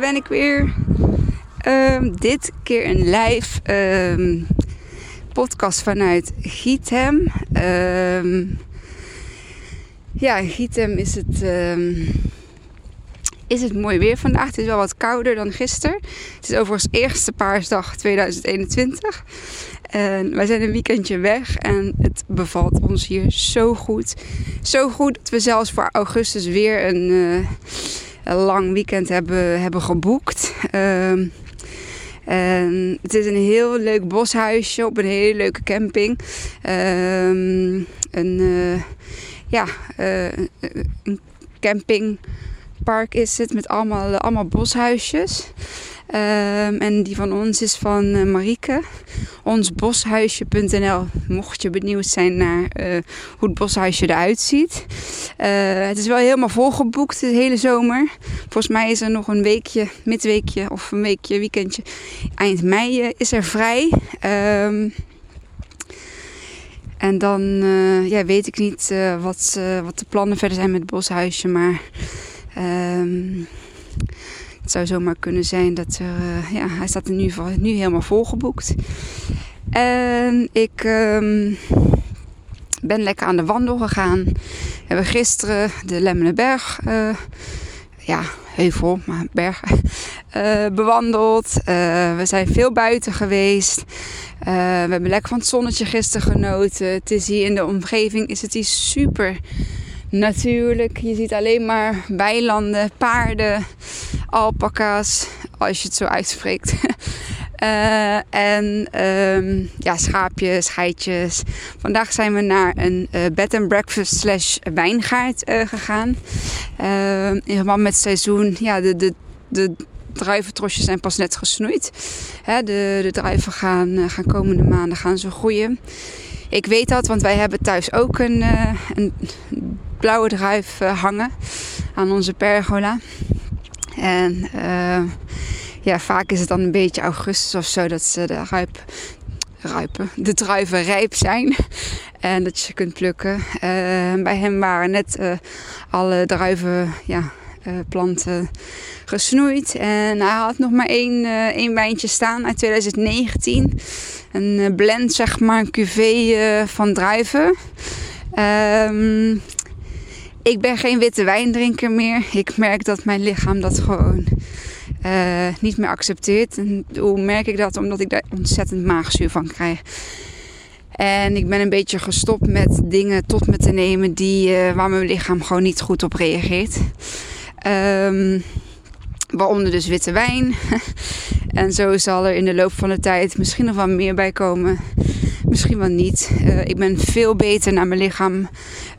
daar ben ik weer. Ehm, dit keer een live ehm, podcast vanuit Giethem. Ehm, ja, in Giethem is het, is het mooi weer vandaag. Het is wel wat kouder dan gisteren. Het is overigens eerste paarsdag 2021. En wij zijn een weekendje weg en het bevalt ons hier zo goed. Zo goed dat we zelfs voor augustus weer een... Uh, een lang weekend hebben, hebben geboekt. Ehm, en het is een heel leuk boshuisje op een hele leuke camping. Ehm, een, uh, ja, uh, een campingpark is het met allemaal, allemaal boshuisjes. Um, en die van ons is van uh, Marieke. Onsboshuisje.nl. Mocht je benieuwd zijn naar uh, hoe het boshuisje eruit ziet. Het is wel helemaal volgeboekt de hele zomer. Volgens mij is er nog een weekje, midweekje of een weekje, weekendje. Eind mei is er vrij. Um, en dan ja, weet ik niet wat, wat de plannen verder zijn met het boshuisje. Maar um, het zou zomaar kunnen zijn dat uh, ja, hij staat in ieder geval nu helemaal volgeboekt. En ik um, ben lekker aan de wandel gegaan. We hebben gisteren de Lemmenberg, uh, ja, heuvel, maar berg, uh, bewandeld. we zijn veel buiten geweest. we hebben lekker van het zonnetje gisteren genoten. Het is hier in de omgeving, is het hier super natuurlijk. Je ziet alleen maar weilanden, paarden, alpaca's, als je het zo uitspreekt. uh, en um, ja, schaapjes, geitjes. Vandaag zijn we naar een uh, bed and breakfast slash wijngaard uh, gegaan. in verband met het seizoen, ja, de, de, de druiventrosjes zijn pas net gesnoeid. Hè, de, de druiven gaan, gaan komende maanden gaan ze groeien. Ik weet dat, want wij hebben thuis ook een, een blauwe druif hangen aan onze pergola. En uh, ja, vaak is het dan een beetje augustus of zo dat ze de ruip, ruipen, de druiven rijp zijn. En dat je ze kunt plukken. Uh, bij hem waren net alle druiven, ja, planten gesnoeid. En hij had nog maar één, één wijntje staan uit 2019. Een blend, zeg maar, een cuvée van druiven. Um, ik ben geen witte wijndrinker meer. Ik merk dat mijn lichaam dat gewoon uh, niet meer accepteert. En hoe merk ik dat? Omdat ik daar ontzettend maagzuur van krijg. En ik ben een beetje gestopt met dingen tot me te nemen die, uh, waar mijn lichaam gewoon niet goed op reageert. Um, waaronder dus witte wijn. en zo zal er in de loop van de tijd misschien nog wel meer bij komen misschien wel niet. Uh, ik ben veel beter naar mijn lichaam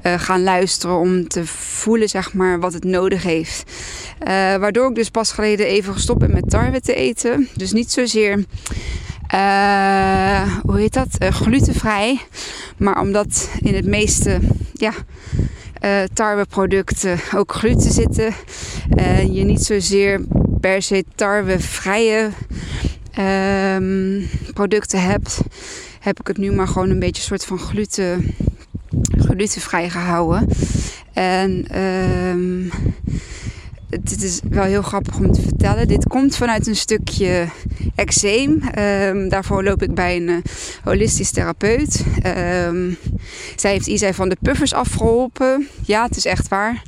uh, gaan luisteren om te voelen zeg maar, wat het nodig heeft. Uh, waardoor ik dus pas geleden even gestopt ben met tarwe te eten. Dus niet zozeer, hoe heet dat, glutenvrij. Maar omdat in het meeste ja, tarweproducten ook gluten zitten. je niet zozeer per se tarwevrije um, producten hebt heb ik het nu maar gewoon een beetje soort van gluten, glutenvrij gehouden. En um, het, is wel heel grappig om te vertellen. Dit komt vanuit een stukje eczeem. Um, daarvoor loop ik bij een uh, holistisch therapeut. Um, zij heeft Isai van de puffers afgeholpen. Ja, het is echt waar.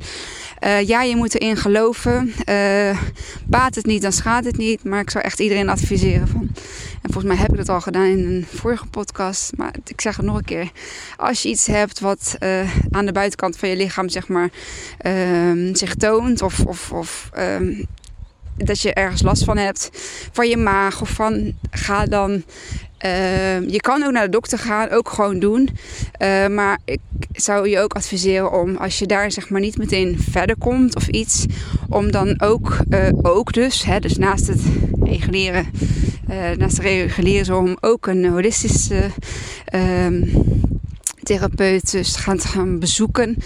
Uh, ja, je moet erin geloven. Uh, baat het niet, dan schaadt het niet. Maar ik zou echt iedereen adviseren van. En volgens mij heb ik dat al gedaan in een vorige podcast. Maar ik zeg het nog een keer. Als je iets hebt wat uh, aan de buitenkant van je lichaam zeg maar ehm, zich toont. Of, of, of um, dat je ergens last van hebt. Van je maag of van. Ga dan Uh, je kan ook naar de dokter gaan, ook gewoon doen. Uh, maar ik zou je ook adviseren om, als je daar zeg maar niet meteen verder komt of iets, om dan ook, uh, ook dus, hè, dus naast het reguleren, naast het reguleren, om ook een holistische ehm, therapeut dus gaan, gaan bezoeken.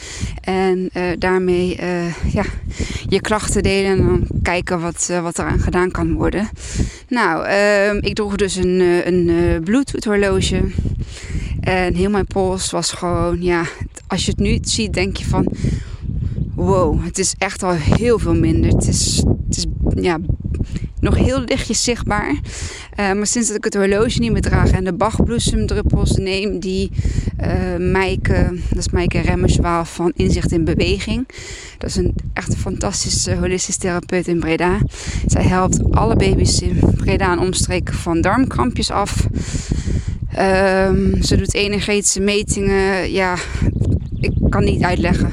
En uh, daarmee uh, ja, je klachten delen en kijken wat, uh, wat eraan gedaan kan worden. Nou, ehm, ik droeg dus een, een Bluetooth horloge. En heel mijn pols was gewoon, ja, als je het nu ziet, denk je van wow, het is echt al heel veel minder. Het is, het is ja, nog heel lichtjes zichtbaar. Uh, maar sinds dat ik het horloge niet meer draag en de Bachbloesemdruppels neem, die uh, Maaike, dat is Maaike Remmerswaal van Inzicht in Beweging. Dat is een echt fantastische holistische therapeut in Breda. Zij helpt alle baby's in Breda en omstreken van darmkrampjes af. Um, ze doet energetische metingen. Ja, ik kan niet uitleggen.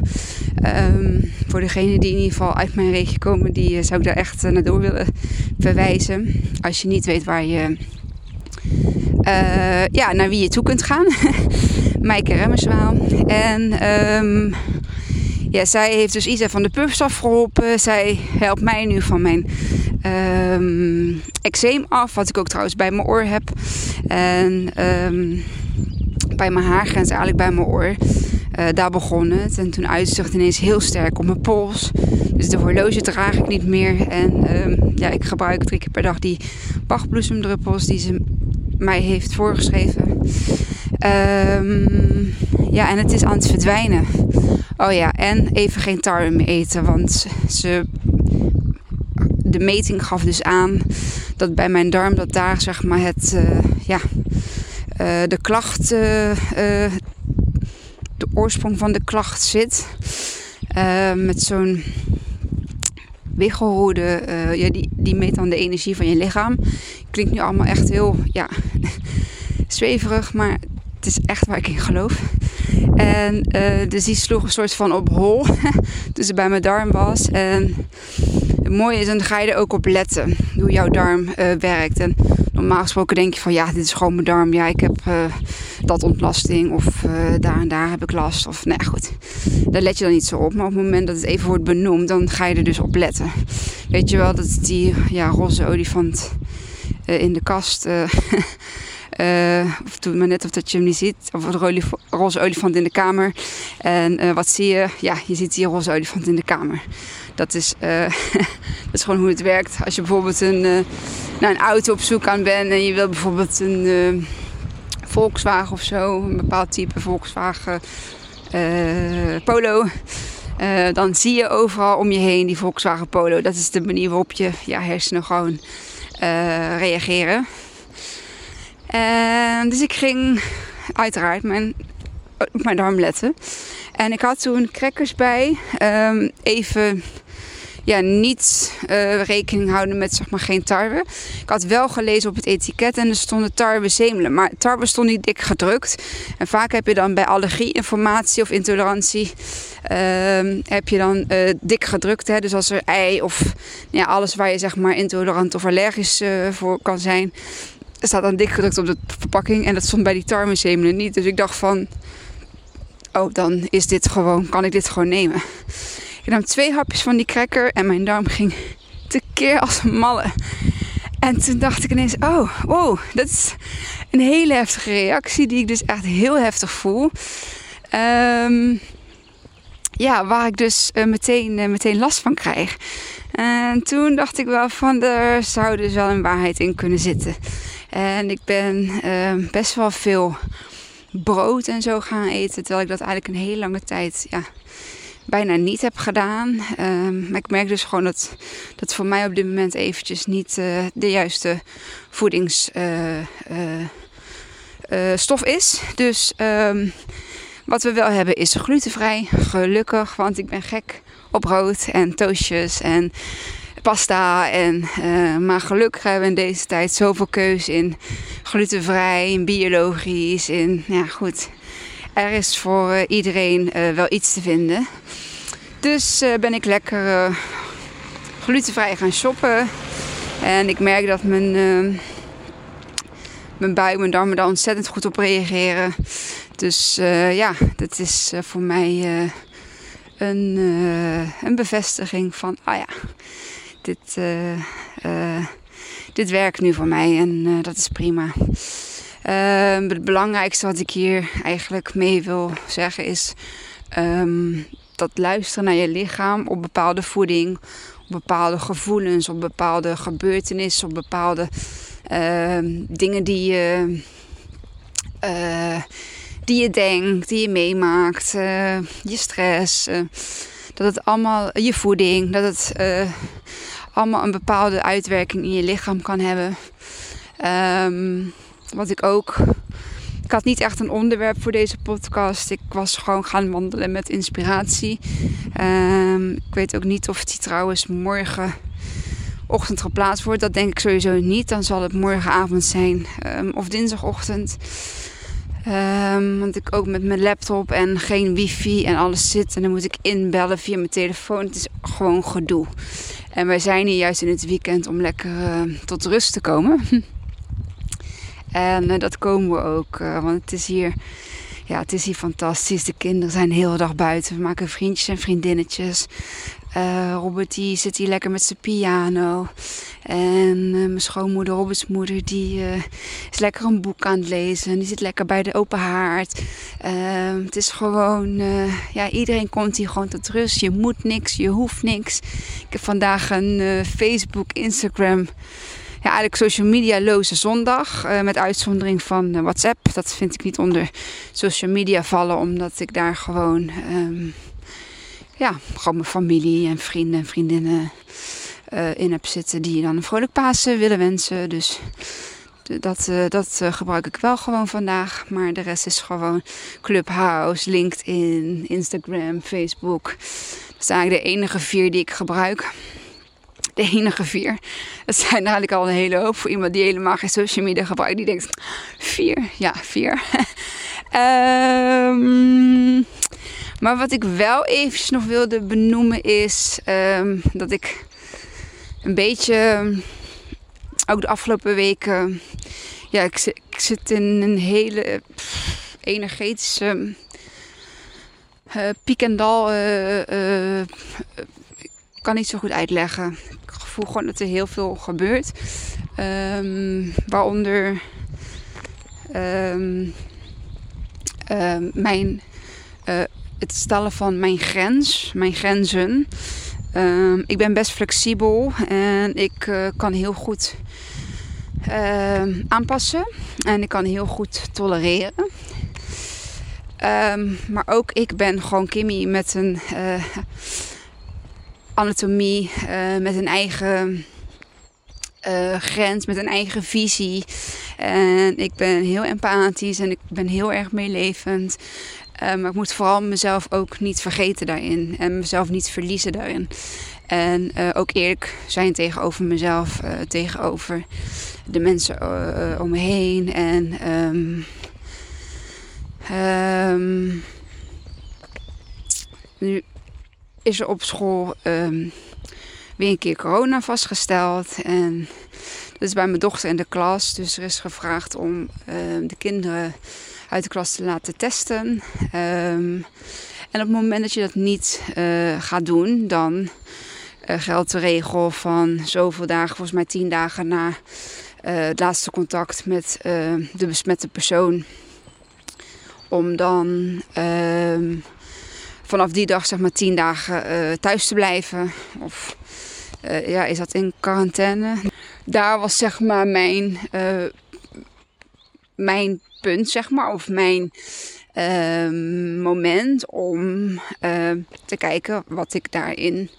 Um, voor degenen die in ieder geval uit mijn regio komen, die uh, zou ik daar echt uh, naar door willen verwijzen. Als je niet weet waar je, uh, ja, naar wie je toe kunt gaan. Maaike Remmerswaal. En um, ja, zij heeft dus Isa van de Puffs afgeholpen. Zij helpt mij nu van mijn um, eczeem af. Wat ik ook trouwens bij mijn oor heb. En bij mijn haargrens eigenlijk bij mijn oor. Uh, daar begon het. En toen uitzicht ineens heel sterk op mijn pols. Dus de horloge draag ik niet meer. En um, ja, ik gebruik drie keer per dag die Bachbloesemdruppels die ze mij heeft voorgeschreven. Um, ja, en het is aan het verdwijnen. Oh ja, en even geen tarwe meer eten. Want ze, de meting gaf dus aan dat bij mijn darm dat daar zeg maar het, uh, ja, uh, de klacht, de oorsprong van de klacht zit. met zo'n wiggelroede, ja, die, die meet dan de energie van je lichaam. Klinkt nu allemaal echt heel, ja, zweverig, maar het is echt waar ik in geloof. En uh, dus die sloeg een soort van op hol. toen ze bij mijn darm was. En het mooie is, dan ga je er ook op letten. Hoe jouw darm werkt. En normaal gesproken denk je van ja, dit is gewoon mijn darm. Ja, ik heb uh, dat ontlasting. Of daar en daar heb ik last. Of nou ja, goed. Daar let je dan niet zo op. Maar op het moment dat het even wordt benoemd, dan ga je er dus op letten. Weet je wel, dat die ja, roze olifant in de kast. Uh, of doe maar net of dat je hem niet ziet. Of een roze olifant in de kamer. En uh, wat zie je? Ja, je ziet die roze olifant in de kamer. Dat is, uh, dat is gewoon hoe het werkt. Als je bijvoorbeeld een, naar een auto op zoek aan bent en je wil bijvoorbeeld een Volkswagen of zo, een bepaald type Volkswagen Polo. dan zie je overal om je heen die Volkswagen Polo. Dat is de manier waarop je ja, hersenen gewoon reageren. Dus ik ging uiteraard mijn, op mijn darm letten. En ik had toen crackers bij. Um, even ja, niet uh, rekening houden met zeg maar geen tarwe. Ik had wel gelezen op het etiket en er stonden tarwe zemelen. Maar tarwe stond niet dik gedrukt. En vaak heb je dan bij allergie-informatie of intolerantie... Uh, heb je dan uh, dik gedrukt. Hè? Dus als er ei of ja, alles waar je zeg maar intolerant of allergisch uh, voor kan zijn er staat dan dik gedrukt op de verpakking. En dat stond bij die tarwezemelen niet. Dus ik dacht van, oh dan is dit gewoon, kan ik dit gewoon nemen. Ik nam twee hapjes van die cracker en mijn darm ging tekeer als een malle. En toen dacht ik ineens, oh, wow, dat is een hele heftige reactie die ik dus echt heel heftig voel. Um, ja, waar ik dus uh, meteen, uh, meteen last van krijg. En toen dacht ik wel van, er zou dus wel een waarheid in kunnen zitten. En ik ben uh, best wel veel brood en zo gaan eten. Terwijl ik dat eigenlijk een hele lange tijd ja, bijna niet heb gedaan. Um, maar ik merk dus gewoon dat dat voor mij op dit moment eventjes niet uh, de juiste voedingsstof uh, is. Dus um, wat we wel hebben is glutenvrij. Gelukkig, want ik ben gek op brood en toastjes en pasta. En, uh, maar gelukkig hebben we in deze tijd zoveel keuze in glutenvrij, in biologisch. In, ja, goed. Er is voor uh, iedereen uh, wel iets te vinden. Dus ben ik lekker glutenvrij gaan shoppen. En ik merk dat mijn, mijn buik, mijn darmen daar ontzettend goed op reageren. Dus ja, dat is voor mij een, een bevestiging van, ah ja, dit, uh, uh, dit werkt nu voor mij en uh, dat is prima. Ehm, het belangrijkste wat ik hier eigenlijk mee wil zeggen is um, dat luisteren naar je lichaam op bepaalde voeding, op bepaalde gevoelens, op bepaalde gebeurtenissen, op bepaalde ehm, dingen die je, die je denkt, die je meemaakt, je stress dat het allemaal je voeding, dat het allemaal een bepaalde uitwerking in je lichaam kan hebben. Ehm, wat ik ook. Ik had niet echt een onderwerp voor deze podcast. Ik was gewoon gaan wandelen met inspiratie. Ehm, ik weet ook niet of die trouwens morgen ochtend geplaatst wordt. Dat denk ik sowieso niet. Dan zal het morgenavond zijn um, of dinsdagochtend. Um, want ik ook met mijn laptop en geen wifi en alles zit. En dan moet ik inbellen via mijn telefoon. Het is gewoon gedoe. En wij zijn hier juist in het weekend om lekker uh, tot rust te komen. en uh, dat komen we ook. Uh, want het is hier ja, het is hier fantastisch. De kinderen zijn de hele dag buiten. We maken vriendjes en vriendinnetjes. Uh, Robert die zit hier lekker met zijn piano. En uh, mijn schoonmoeder, Roberts moeder, die uh, is lekker een boek aan het lezen. Die zit lekker bij de open haard. Ehm, het is gewoon, ja, iedereen komt hier gewoon tot rust. Je moet niks, je hoeft niks. Ik heb vandaag een Facebook, Instagram ja, eigenlijk social media loze zondag. Met uitzondering van WhatsApp. Dat vind ik niet onder social media vallen. Omdat ik daar gewoon, um, ja, gewoon mijn familie en vrienden en vriendinnen uh, in heb zitten. Die dan een vrolijk Pasen willen wensen. Dus dat, dat gebruik ik wel gewoon vandaag. Maar de rest is gewoon Clubhouse, LinkedIn, Instagram, Facebook. Dat zijn eigenlijk de enige vier die ik gebruik de enige vier. Dat zijn eigenlijk al een hele hoop voor iemand die helemaal geen social media gebruikt. Die denkt, vier? Ja, vier. um, maar wat ik wel eventjes nog wilde benoemen is um, dat ik een beetje, ook de afgelopen weken, ja, ik, ik zit in een hele energetische uh, piek en dal. Uh, uh, kan niet zo goed uitleggen voel gewoon dat er heel veel gebeurt. Um, waaronder uh, mijn, het stellen van mijn grens, mijn grenzen. ik ben best flexibel en ik uh, kan heel goed aanpassen. En ik kan heel goed tolereren. maar ook ik ben gewoon Kimmy met een anatomie, uh, met een eigen grens, met een eigen visie. En ik ben heel empathisch en ik ben heel erg meelevend. Uh, maar ik moet vooral mezelf ook niet vergeten daarin en mezelf niet verliezen daarin. En ook eerlijk zijn tegenover mezelf, tegenover de mensen om me heen. En um, um, nu is er op school weer een keer corona vastgesteld. En dat is bij mijn dochter in de klas. Dus er is gevraagd om de kinderen uit de klas te laten testen. Um, en op het moment dat je dat niet uh, gaat doen, dan uh, geldt de regel van zoveel dagen, volgens mij tien dagen na uh, het laatste contact met de besmette persoon. Om dan vanaf die dag zeg maar tien dagen thuis te blijven. Of ja, is dat in quarantaine. Daar was zeg maar mijn, mijn punt zeg maar. Of mijn ehm, moment om te kijken wat ik daarin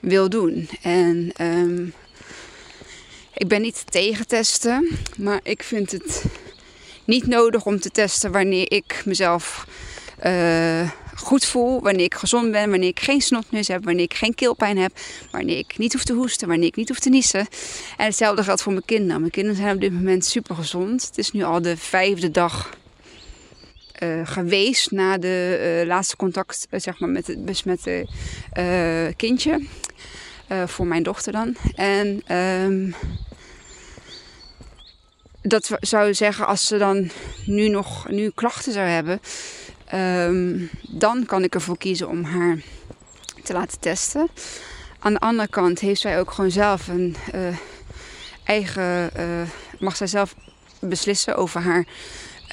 wil doen. En um, ik ben niet tegen testen. Maar ik vind het niet nodig om te testen wanneer ik mezelf goed voel, wanneer ik gezond ben, wanneer ik geen snotneus heb, wanneer ik geen keelpijn heb, wanneer ik niet hoef te hoesten, wanneer ik niet hoef te niezen. En hetzelfde geldt voor mijn kinderen. Mijn kinderen zijn op dit moment super gezond. Het is nu al de vijfde dag uh, geweest na de uh, laatste contact uh, zeg maar met het besmette kindje. voor mijn dochter dan. En um, dat zou zeggen als ze dan nu nog nu klachten zou hebben Um, dan kan ik ervoor kiezen om haar te laten testen. Aan de andere kant heeft zij ook gewoon zelf een uh, eigen. Uh, mag zij zelf beslissen over haar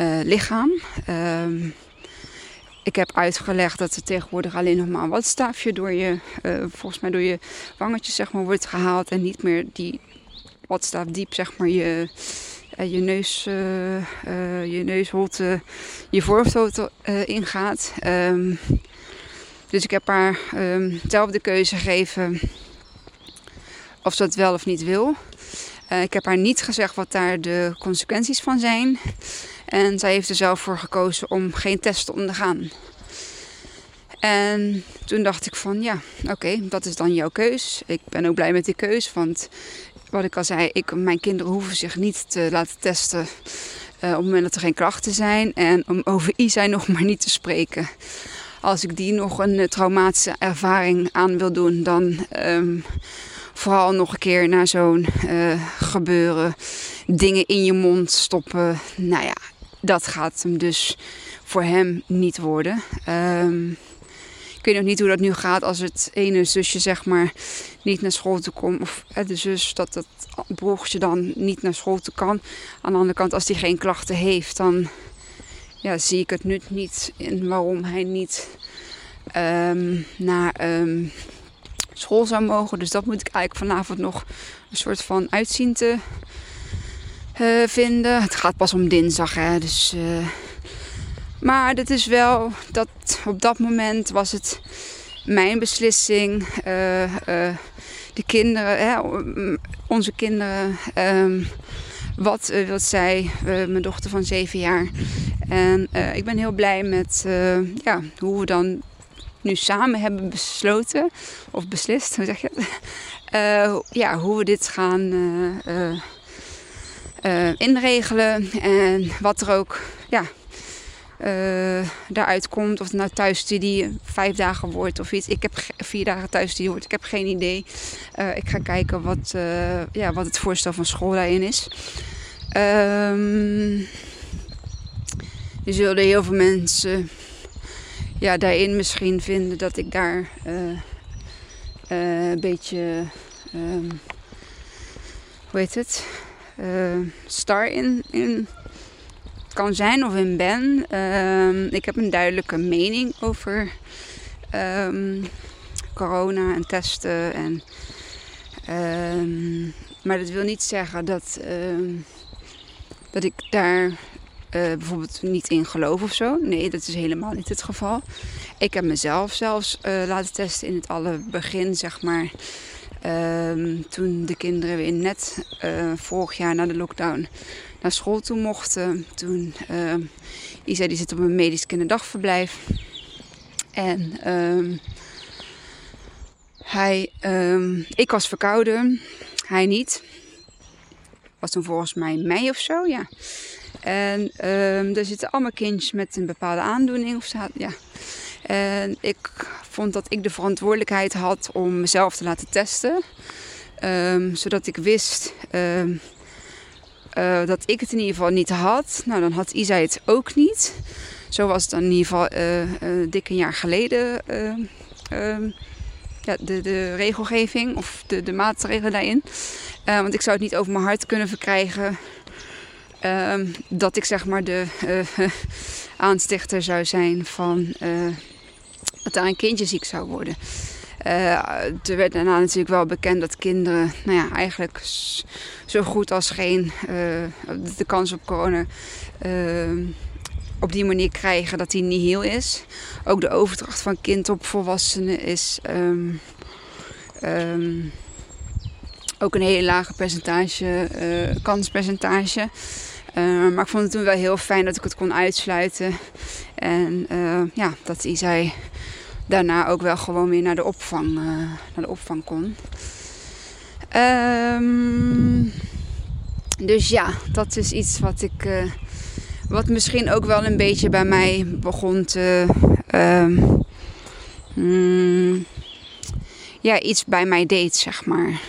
uh, lichaam. Um, ik heb uitgelegd dat er tegenwoordig alleen nog maar een watstaafje door je, volgens mij door je wangetjes zeg maar, wordt gehaald. En niet meer die watstaaf diep zeg maar je je neus, uh, uh, je neusholte, je voorhoofdholte ingaat. Um, dus ik heb haar um, dezelfde keuze gegeven of ze dat wel of niet wil. Ik heb haar niet gezegd wat daar de consequenties van zijn. En zij heeft er zelf voor gekozen om geen test te ondergaan. En toen dacht ik van ja, oké, dat is dan jouw keus. Ik ben ook blij met die keus, want wat ik al zei, ik, mijn kinderen hoeven zich niet te laten testen uh, op het moment dat er geen klachten zijn. En om over Isa nog maar niet te spreken. Als ik die nog een uh, traumatische ervaring aan wil doen, dan um, vooral nog een keer naar zo'n uh, gebeuren. Dingen in je mond stoppen. Nou ja, dat gaat hem dus voor hem niet worden. Um, ik weet nog niet hoe dat nu gaat als het ene zusje zeg maar niet naar school te komt. Of de zus dat het broertje dan niet naar school te kan. Aan de andere kant als hij geen klachten heeft dan ja, zie ik het nut niet in waarom hij niet um, naar um, school zou mogen. Dus dat moet ik eigenlijk vanavond nog een soort van uitzien te uh, vinden. Het gaat pas om dinsdag hè, dus... Uh, maar het is wel dat op dat moment was het mijn beslissing. Uh, uh, de kinderen, hè, onze kinderen. Um, wat, uh, wat zij, mijn dochter van zeven jaar. En ik ben heel blij met ja, hoe we dan nu samen hebben besloten. Of beslist, hoe zeg je het? ja, hoe we dit gaan inregelen. En wat er ook ja, daaruit komt. Of het nou thuisstudie vijf dagen wordt of iets. Ik heb vier dagen thuisstudie wordt. Ik heb geen idee. Uh, ik ga kijken wat, uh, ja, wat het voorstel van school daarin is. Um, er zullen heel veel mensen ja, daarin misschien vinden dat ik daar een beetje... Um, hoe heet het? star in, in kan zijn of in ben. Um, ik heb een duidelijke mening over um, corona en testen. En, um, maar dat wil niet zeggen dat, dat ik daar uh, bijvoorbeeld niet in geloof of zo. Nee, dat is helemaal niet het geval. Ik heb mezelf zelfs uh, laten testen in het alle begin, zeg maar. Um, toen de kinderen weer net uh, vorig jaar na de lockdown naar school toe mochten. Toen uh, Isa die zit op een medisch kinderdagverblijf. En um, hij, um, ik was verkouden, hij niet. Was toen volgens mij mei of zo, ja. En um, er zitten allemaal kindjes met een bepaalde aandoening. Of zo, ja. En ik vond dat ik de verantwoordelijkheid had om mezelf te laten testen. Um, zodat ik wist um, uh, dat ik het in ieder geval niet had. Nou, dan had Isa het ook niet. Zo was het in ieder geval uh, uh, dik een jaar geleden. ja, de, de regelgeving of de, de maatregelen daarin. want ik zou het niet over mijn hart kunnen verkrijgen. Ehm, dat ik zeg maar de aanstichter zou zijn van dat daar een kindje ziek zou worden. Uh, er werd daarna natuurlijk wel bekend dat kinderen, nou ja, eigenlijk zo goed als geen uh, de kans op corona uh, op die manier krijgen dat die niet heel is. Ook de overdracht van kind op volwassenen is um, um, ook een hele lage percentage, kanspercentage. maar ik vond het toen wel heel fijn dat ik het kon uitsluiten. En ja, dat zei daarna ook wel gewoon weer naar de opvang, uh, naar de opvang kon. Um, dus ja, dat is iets wat ik. Uh, wat misschien ook wel een beetje bij mij begon te. Um, mm, ja, iets bij mij deed, zeg maar.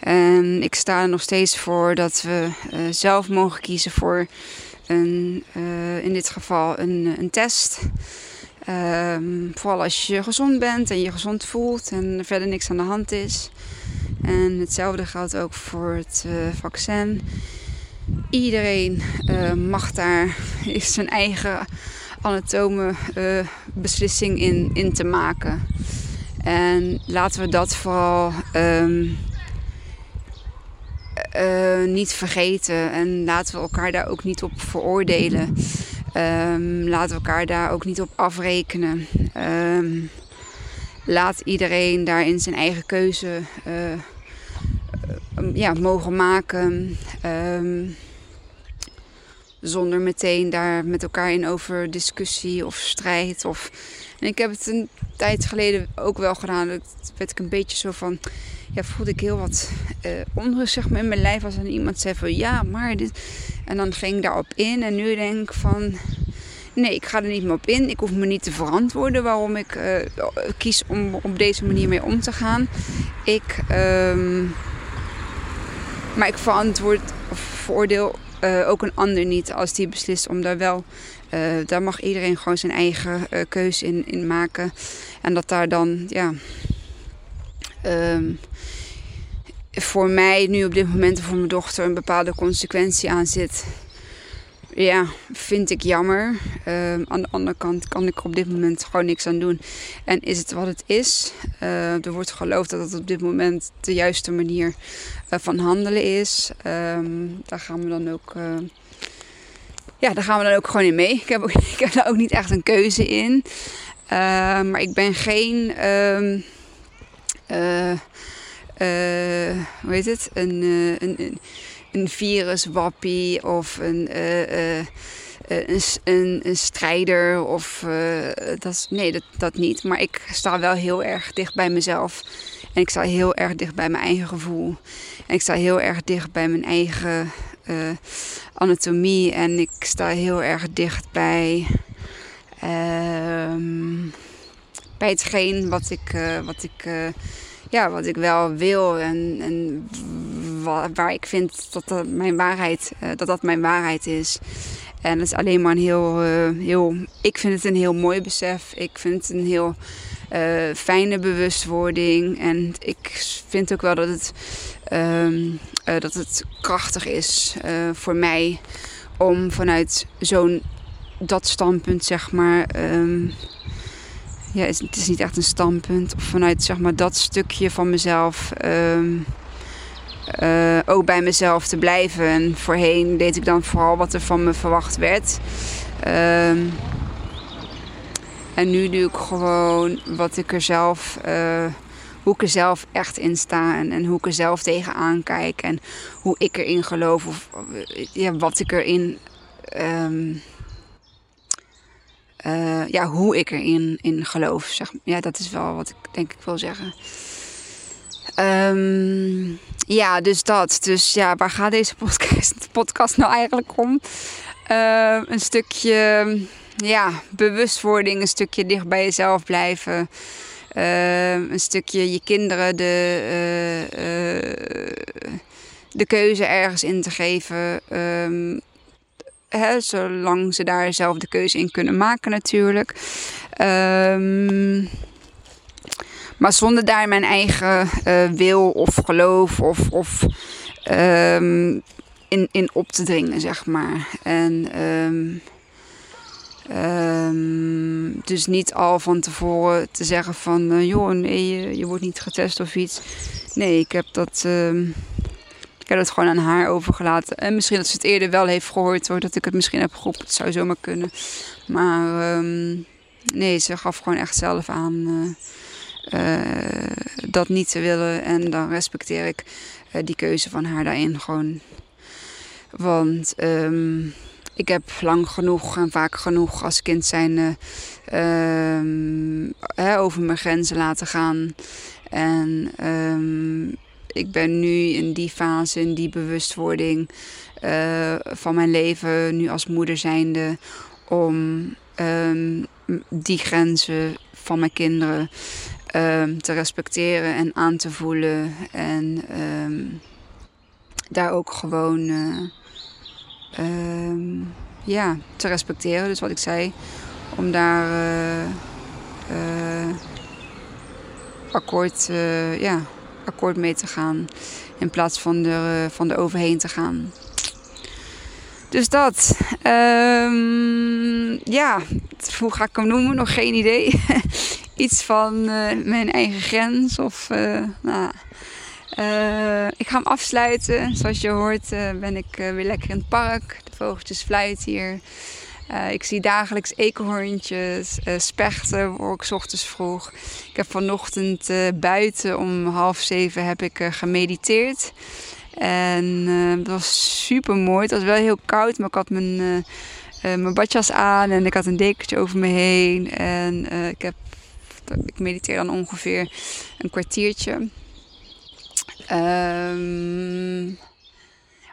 En ik sta er nog steeds voor dat we zelf mogen kiezen voor uh, in dit geval een, een test. Um, vooral als je gezond bent en je gezond voelt en er verder niks aan de hand is. En hetzelfde geldt ook voor het uh, vaccin. Iedereen uh, mag daar zijn eigen anatome beslissing in, in te maken. En laten we dat vooral um, niet vergeten. En laten we elkaar daar ook niet op veroordelen. Um, laten we elkaar daar ook niet op afrekenen. Um, laat iedereen daarin zijn eigen keuze uh, ja, mogen maken. Ehm, zonder meteen daar met elkaar in over discussie of strijd. Of... En ik heb het een tijd geleden ook wel gedaan. Dat werd ik een beetje zo van. Ja, voelde ik heel wat uh, onrust zeg maar, in mijn lijf. Als er iemand zei van ja, maar dit. En dan ging ik daarop in. En nu denk ik van. Nee, ik ga er niet meer op in. Ik hoef me niet te verantwoorden waarom ik uh, kies om op deze manier mee om te gaan. Ik. Um, maar ik verantwoord of veroordeel uh, ook een ander niet als die beslist om daar wel. Uh, daar mag iedereen gewoon zijn eigen uh, keuze in, in maken. En dat daar dan, ja. Um, voor mij nu op dit moment voor mijn dochter een bepaalde consequentie aan zit. Ja, vind ik jammer. Um, aan de andere kant kan ik er op dit moment gewoon niks aan doen. En is het wat het is? Uh, er wordt geloofd dat het op dit moment de juiste manier uh, van handelen is. Um, daar gaan we dan ook. Uh, ja, daar gaan we dan ook gewoon in mee. Ik heb, ook, ik daar ook niet echt een keuze in. maar ik ben geen. Um, hoe heet het? Een. een, een een viruswappie of een, uh, uh, een, een, een, strijder. Of, dat, nee, dat, dat niet. Maar ik sta wel heel erg dicht bij mezelf. En ik sta heel erg dicht bij mijn eigen gevoel. En ik sta heel erg dicht bij mijn eigen anatomie. En ik sta heel erg dicht bij, ehm, bij hetgeen wat ik, wat ik ja, wat ik wel wil en, en waar, ik vind dat dat mijn waarheid, uh, dat dat mijn waarheid is. En dat is alleen maar een heel, uh, heel, ik vind het een heel mooi besef. Ik vind het een heel uh, fijne bewustwording. En ik vind ook wel dat het, um, dat het krachtig is voor mij om vanuit zo'n dat standpunt, zeg maar. Um, ja, het is niet echt een standpunt. Of vanuit zeg maar, dat stukje van mezelf um, uh, ook bij mezelf te blijven. En voorheen deed ik dan vooral wat er van me verwacht werd. Um, en nu doe ik gewoon wat ik er zelf, uh, hoe ik er zelf echt in sta. En, en hoe ik er zelf tegenaan kijk. En hoe ik erin geloof. Of ja, wat ik erin. Um, ja, hoe ik erin in geloof. Zeg. Ja, dat is wel wat ik denk ik wil zeggen. Um, ja, dus dat. Dus ja, waar gaat deze podcast, podcast nou eigenlijk om? Uh, een stukje ja, bewustwording, een stukje dicht bij jezelf blijven. Uh, een stukje je kinderen de, uh, de keuze ergens in te geven. Hè, zolang ze daar zelf de keuze in kunnen maken natuurlijk. Um, maar zonder daar mijn eigen uh, wil of geloof of, of um, in, in op te dringen, zeg maar. En um, um, dus niet al van tevoren te zeggen van... Uh, joh, nee, je, wordt niet getest of iets. Nee, ik heb dat... Ik heb het gewoon aan haar overgelaten. En misschien dat ze het eerder wel heeft gehoord hoor. Dat ik het misschien heb geroepen. Het zou zomaar kunnen. Maar nee, ze gaf gewoon echt zelf aan uh, dat niet te willen. En dan respecteer ik uh, die keuze van haar daarin gewoon. Want um, ik heb lang genoeg en vaak genoeg als kind zijn hè, over mijn grenzen laten gaan. En um, ik ben nu in die fase, in die bewustwording van mijn leven, nu als moeder zijnde, om die grenzen van mijn kinderen um, te respecteren en aan te voelen. En um, daar ook gewoon uh, ja, te respecteren. Dus wat ik zei, om daar uh, akkoord, ja, akkoord mee te gaan. In plaats van er, van er overheen te gaan. Dus dat. Ja, hoe ga ik hem noemen? Nog geen idee. Iets van uh, mijn eigen grens. Of, uh, nou, ik ga hem afsluiten. Zoals je hoort ben ik weer lekker in het park. De vogeltjes fluiten hier. Ik zie dagelijks eekhoorntjes, spechten, hoor ik ochtends vroeg. Ik heb vanochtend buiten om half zeven heb ik gemediteerd. En dat was super mooi. Het was wel heel koud, maar ik had mijn, mijn badjas aan en ik had een dekentje over me heen. En ik, heb, ik mediteer dan ongeveer een kwartiertje. Um,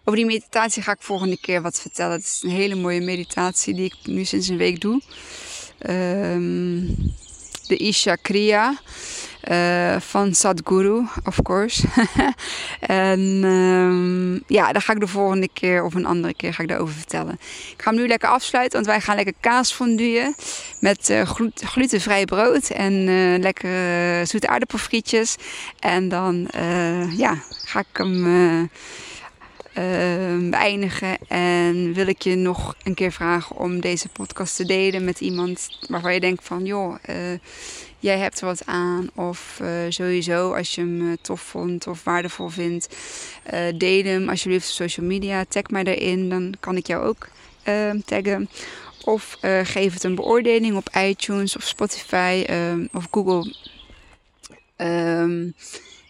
over die meditatie ga ik volgende keer wat vertellen. Het is een hele mooie meditatie die ik nu sinds een week doe. Um, de Isha Kriya uh, van Sadhguru, of course. en um, ja, daar ga ik de volgende keer of een andere keer ga ik daarover vertellen. Ik ga hem nu lekker afsluiten, want wij gaan lekker kaas fonduien met uh, glutenvrij brood en uh, lekkere zoete aardappelfrietjes. En dan ja, ga ik hem beëindigen. En wil ik je nog een keer vragen om deze podcast te delen met iemand waarvan je denkt van joh, uh, jij hebt er wat aan. Of uh, sowieso als je hem eh, tof vond of waardevol vindt, deel hem alsjeblieft op social media. Tag mij erin, dan kan ik jou ook ehm, taggen. Of geef het een beoordeling op iTunes of Spotify ehm, of Google.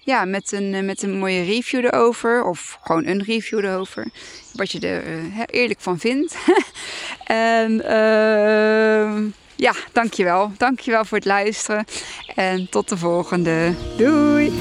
Ja, met een, eh, met een mooie review erover. Of gewoon een review erover. Wat je er uh, eerlijk van vindt. en uh, ja, dankjewel. Dankjewel voor het luisteren. En tot de volgende. Doei!